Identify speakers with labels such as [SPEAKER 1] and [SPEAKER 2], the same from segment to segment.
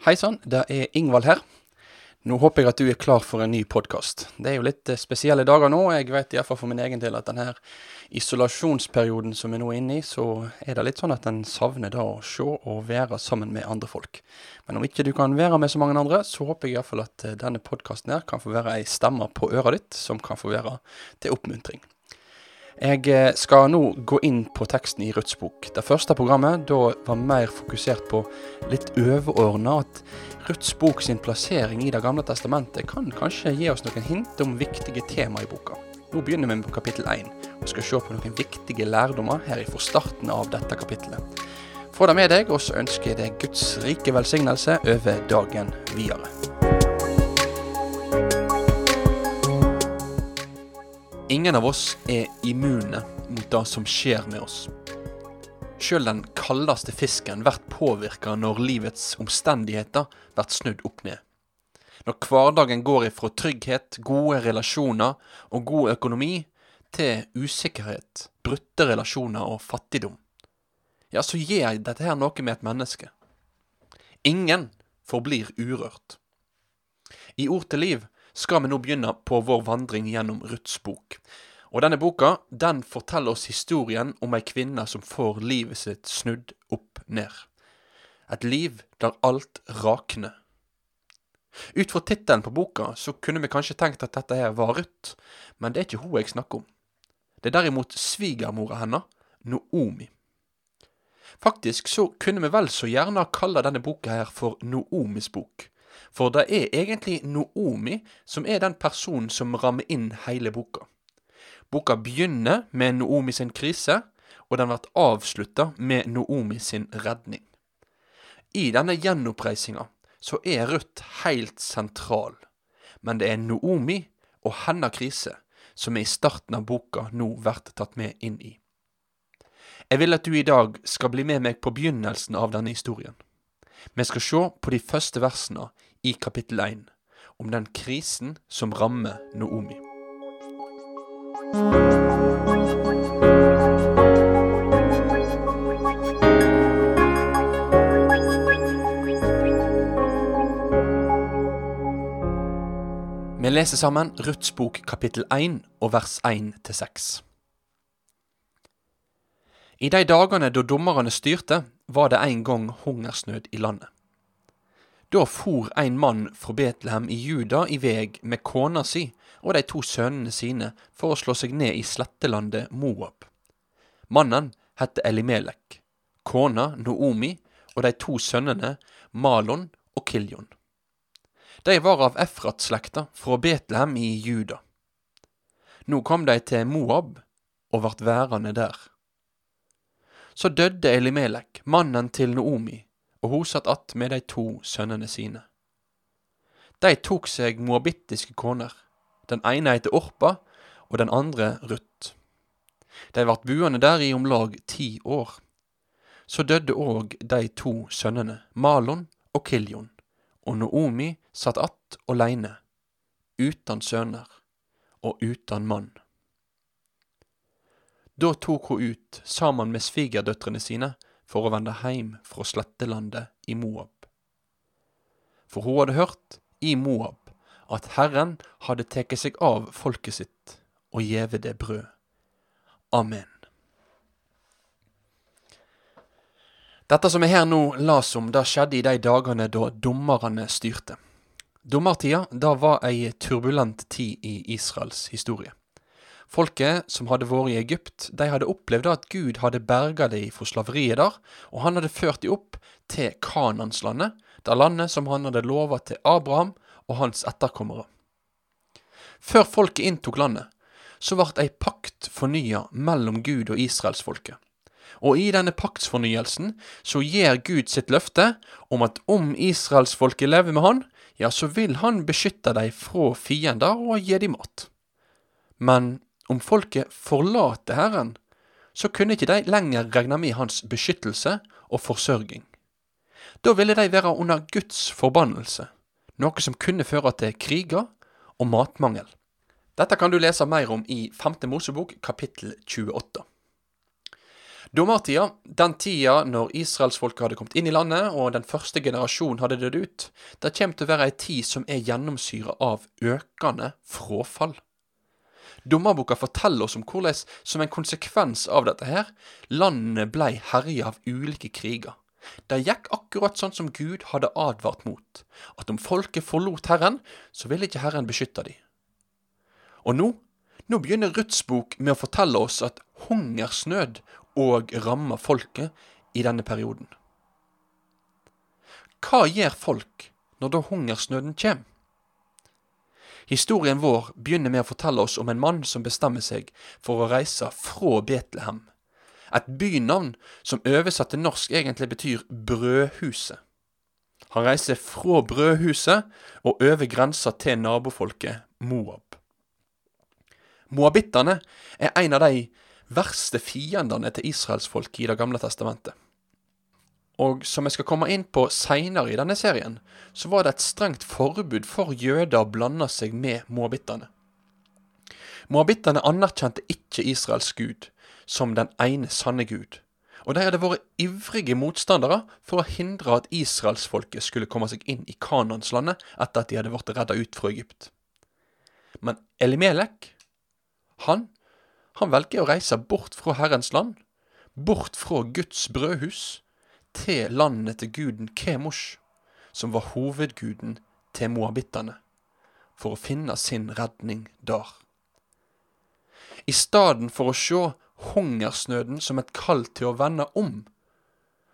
[SPEAKER 1] Hei sann, det er Ingvald her. Nå håper jeg at du er klar for en ny podkast. Det er jo litt eh, spesielle dager nå. Jeg vet iallfall for min egen del at denne isolasjonsperioden som vi nå er inne i, så er det litt sånn at en savner da å se og være sammen med andre folk. Men om ikke du kan være med så mange andre, så håper jeg iallfall at eh, denne podkasten her kan få være ei stemme på øret ditt, som kan få være til oppmuntring. Jeg eh, skal nå gå inn på teksten i Ruths bok. Det første programmet da var mer fokusert på litt overordna at Ruths bok sin plassering i Det gamle testamentet kan kanskje gi oss noen hint om viktige tema i boka. Nå begynner vi på kapittel 1 og skal se på noen viktige lærdommer her fra starten av dette kapittelet. Få det med deg, og så ønsker jeg deg Guds rike velsignelse over dagen videre. Ingen av oss er immune mot det som skjer med oss. Sjøl den kaldeste fisken blir påvirka når livets omstendigheter blir snudd opp ned. Når hverdagen går ifra trygghet, gode relasjoner og god økonomi til usikkerhet, brutte relasjoner og fattigdom, ja, så gjør dette her noe med et menneske. Ingen forblir urørt. I Ord til liv skal vi nå begynne på vår vandring gjennom Ruths bok. Og Denne boka den forteller oss historien om ei kvinne som får livet sitt snudd opp ned. Et liv der alt rakner. Ut fra tittelen på boka så kunne vi kanskje tenkt at dette her var Ruth, men det er ikke hun jeg snakker om. Det er derimot svigermora hennes, Noomi. Faktisk så kunne vi vel så gjerne kalle denne boka her for Noomis bok, for det er egentlig Noomi som er den personen som rammer inn hele boka. Boka begynner med Noomi sin krise, og den blir avslutta med Noomi sin redning. I denne gjenoppreisinga så er Ruth helt sentral, men det er Noomi og hennes krise som er i starten av boka nå blir tatt med inn i. Jeg vil at du i dag skal bli med meg på begynnelsen av denne historien. Vi skal se på de første versene i kapittel 1 om den krisen som rammer Noomi. Vi leser sammen Ruths bok kapittel 1 og vers 1-6. I de dagene da dommerne styrte, var det en gang hungersnød i landet. Da for en mann fra Betlehem i Juda i veg med kona si og de to sønnene sine for å slå seg ned i slettelandet Moab. Mannen het Elimelek, kona Noomi og de to sønnene Malon og Kiljon. De var av Efrat-slekta fra Betlehem i Juda. Nå kom de til Moab og vart værende der. Så døde Elimelek, mannen til Noomi, og hun satt att med de to sønnene sine. De tok seg moabittiske koner. Den ene heter Orpa, og den andre Ruth. De vart buende der i om lag ti år. Så døde òg de to sønnene, Malon og Kiljon, og Noomi satt att aleine, uten sønner og uten mann. Da tok hun ut sammen med svigerdøtrene sine for å vende heim fra slettelandet i Moab. For hun hadde hørt i Moab at Herren hadde tatt seg av folket sitt og gjeve det brød. Amen. Dette som jeg her nå las om, det skjedde i de dagene da dommerne styrte. Dommertida da var ei turbulent tid i Israels historie. Folket som hadde vært i Egypt, de hadde opplevd at Gud hadde berga dem fra slaveriet der, og han hadde ført dem opp til Kananslandet, det landet som han hadde lova til Abraham og hans etterkommere. Før folket inntok landet, så ble ei pakt fornya mellom Gud og israelsfolket. Og i denne paktsfornyelsen så gir Gud sitt løfte om at om israelsfolket lever med han, ja, så vil han beskytte dem fra fiender og gi dem mat. Men om folket forlater Herren, så kunne ikke de lenger regne med hans beskyttelse og forsørging. Da ville de være under Guds forbannelse, noe som kunne føre til kriger og matmangel. Dette kan du lese mer om i 5. Mosebok kapittel 28. Dommertida, den tida når israelsfolket hadde kommet inn i landet og den første generasjonen hadde dødd ut, det kommer til å være ei tid som er gjennomsyra av økende frafall. Dommerboka forteller oss om hvordan, som en konsekvens av dette her, landene blei herja av ulike kriger. Det gikk akkurat sånn som Gud hadde advart mot, at om folket forlot Herren, så ville ikke Herren beskytte dem. Og nå, nå begynner Ruths bok med å fortelle oss at hungersnød og rammer folket i denne perioden. Hva gjør folk når da hungersnøden kommer? Historien vår begynner med å fortelle oss om en mann som bestemmer seg for å reise fra Betlehem, et bynavn som oversatt til norsk egentlig betyr Brødhuset. Han reiser fra Brødhuset og over grensa til nabofolket Moab. Moabittene er en av de verste fiendene til israelsfolket i Det gamle testamentet. Og som jeg skal komme inn på seinere i denne serien, så var det et strengt forbud for jøder å blande seg med moabittene. Moabittene anerkjente ikke Israels gud som den ene sanne gud, og de hadde vært ivrige motstandere for å hindre at israelsfolket skulle komme seg inn i Kanonslandet etter at de hadde blitt redda ut fra Egypt. Men Elimelek, han han velger å reise bort fra Herrens land, bort fra Guds brødhus, til landet til guden Kemosh, som var hovedguden til moabittene, for å finne sin redning der. I stedet for å se hungersnøden som et kall til å vende om,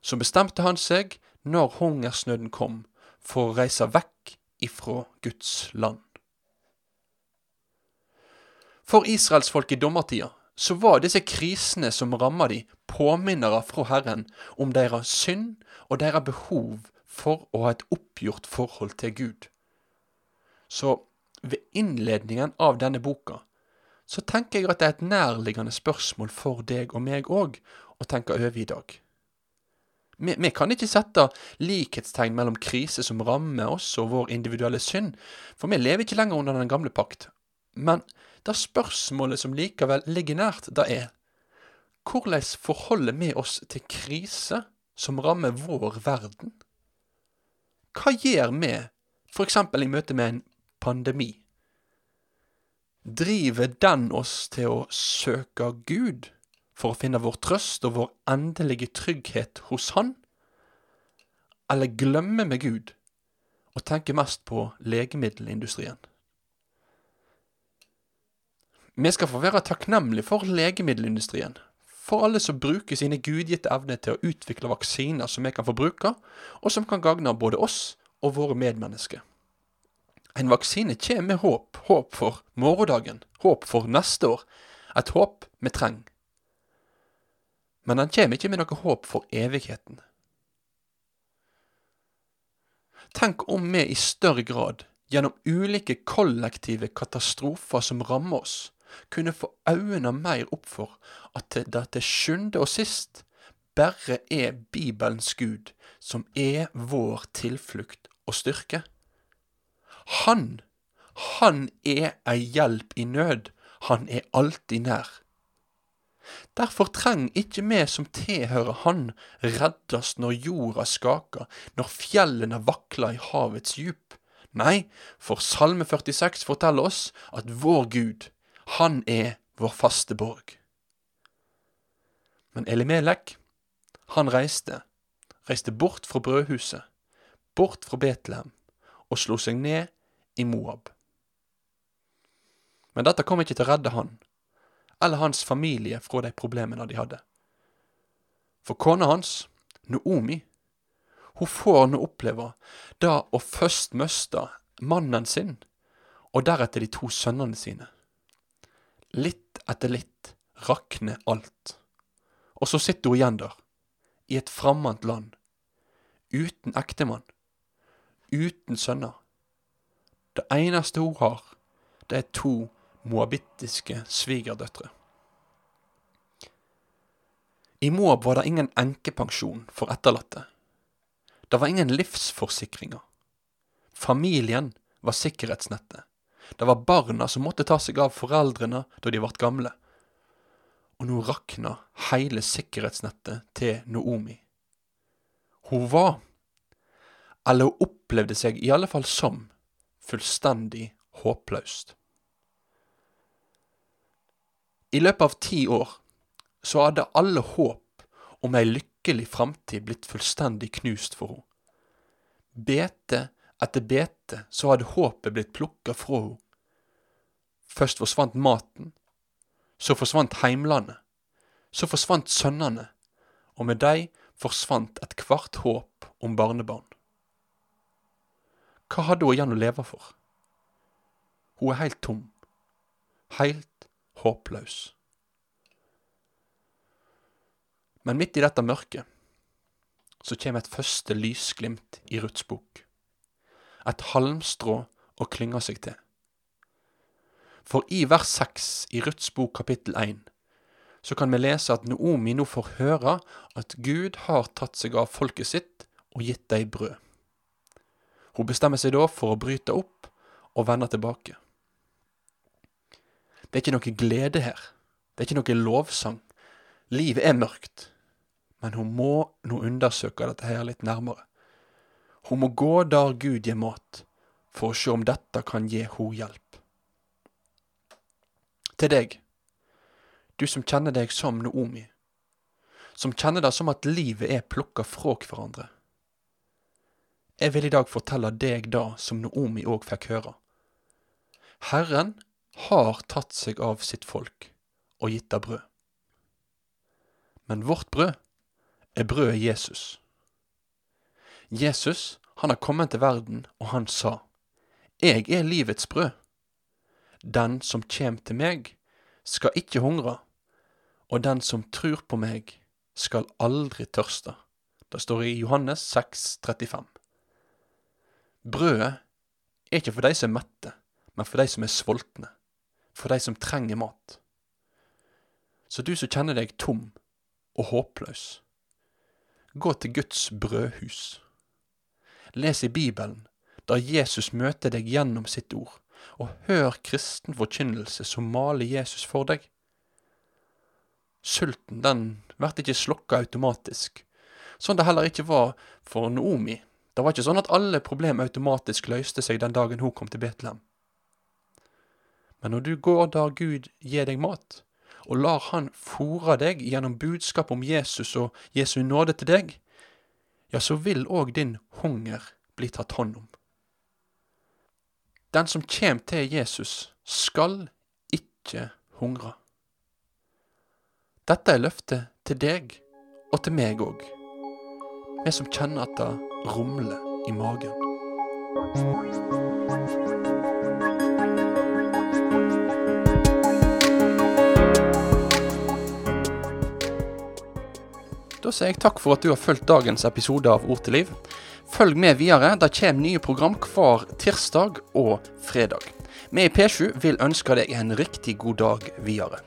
[SPEAKER 1] så bestemte han seg, når hungersnøden kom, for å reise vekk ifra Guds land. For israelsfolket i dommertida så var disse krisene som ramma de, påminnere fra Herren om deres synd og deres behov for å ha et oppgjort forhold til Gud. Så ved innledningen av denne boka så tenker jeg at det er et nærliggende spørsmål for deg og meg òg å tenke over i dag. Vi, vi, kan ikke sette likhetstegn mellom krise som rammer oss og vår individuelle synd, for vi lever ikke lenger under den gamle pakt. Men det spørsmålet som likevel ligger nært, det er hvordan forholder vi oss til kriser som rammer vår verden? Hva gjør vi f.eks. i møte med en pandemi? Driver den oss til å søke Gud for å finne vår trøst og vår endelige trygghet hos Han? Eller glemmer vi Gud og tenker mest på legemiddelindustrien? Vi skal få være takknemlige for legemiddelindustrien. For alle som bruker sine gudgitte evner til å utvikle vaksiner som vi kan få bruke, og som kan gagne både oss og våre medmennesker. En vaksine kommer med håp. Håp for morgendagen. Håp for neste år. Et håp vi trenger. Men den kommer ikke med noe håp for evigheten. Tenk om vi i større grad, gjennom ulike kollektive katastrofer som rammer oss, kunne få øynene mer opp for at det til sjuende og sist bare er Bibelens Gud som er vår tilflukt og styrke. Han, han er ei hjelp i nød, han er alltid nær. Derfor trenger ikke vi som tilhører Han, reddes når jorda skaker, når fjellene vakler i havets djup. Nei, for Salme 46 forteller oss at vår Gud, han er vår faste borg. Men Elimelek, han reiste, reiste bort fra brødhuset, bort fra Betlehem, og slo seg ned i Moab. Men dette kom ikke til å redde han, eller hans familie fra de problemene de hadde. For kona hans, Noomi, hun får nå oppleve det å først miste mannen sin, og deretter de to sønnene sine. Litt etter litt rakner alt. Og så sitter hun igjen der, i et fremmed land, uten ektemann, uten sønner. Det eneste hun har, det er to moabittiske svigerdøtre. I Moab var det ingen enkepensjon for etterlatte. Det var ingen livsforsikringer. Familien var sikkerhetsnettet. Det var barna som måtte ta seg av foreldrene da de ble gamle. og nå rakna hele sikkerhetsnettet til Noomi. Hun var, eller hun opplevde seg i alle fall som, fullstendig håpløst. I løpet av ti år så hadde alle håp om ei lykkelig framtid blitt fullstendig knust for henne. Bete etter bete så hadde håpet blitt plukka fra henne. Først forsvant maten, så forsvant heimlandet, så forsvant sønnene, og med dei forsvant ethvert håp om barnebarn. Hva hadde hun igjen å leve for? Hun er heilt tom, heilt håpløs. Men midt i dette mørket så kommer et første lysglimt i Ruths bok. Et halmstrå å klynge seg til. For i vers 6 i Ruths bok kapittel 1 så kan vi lese at Noomi nå får høre at Gud har tatt seg av folket sitt og gitt dem brød. Hun bestemmer seg da for å bryte opp og vende tilbake. Det er ikke noe glede her. Det er ikke noe lovsang. Livet er mørkt. Men hun må nå undersøke dette her litt nærmere. Hun må gå der Gud gir mat, for å se om dette kan gi henne hjelp. Til deg, du som kjenner deg som Noomi, som kjenner det som at livet er plukka fra hverandre. Jeg vil i dag fortelle deg det som Noomi òg fikk høre. Herren har tatt seg av sitt folk og gitt det brød. Men vårt brød er brødet Jesus. Jesus, han har kommet til verden, og han sa, Jeg er livets brød. Den som kjem til meg, skal ikke hungre, og den som trur på meg, skal aldri tørste. Det står i Johannes 6, 35. Brødet er ikke for de som er mette, men for de som er sultne for de som trenger mat. Så du som kjenner deg tom og håpløs, gå til Guds brødhus. Les i Bibelen, der Jesus møter deg gjennom sitt ord, og hør kristen forkynnelse som maler Jesus for deg. Sulten, den blir ikke slokka automatisk, sånn det heller ikke var for Noomi. Det var ikke sånn at alle problemer automatisk løste seg den dagen hun kom til Betlehem. Men når du går der Gud gir deg mat, og lar Han fòre deg gjennom budskap om Jesus og Jesu nåde til deg, ja, så vil òg din hunger bli tatt hånd om. Den som kjem til Jesus, skal ikke hungre. Dette er løftet til deg og til meg òg, vi som kjenner at det rumler i magen. Da sier jeg takk for at du har fulgt dagens episode av Ord til liv. Følg med videre. Det kommer nye program hver tirsdag og fredag. Vi i P7 vil ønske deg en riktig god dag videre.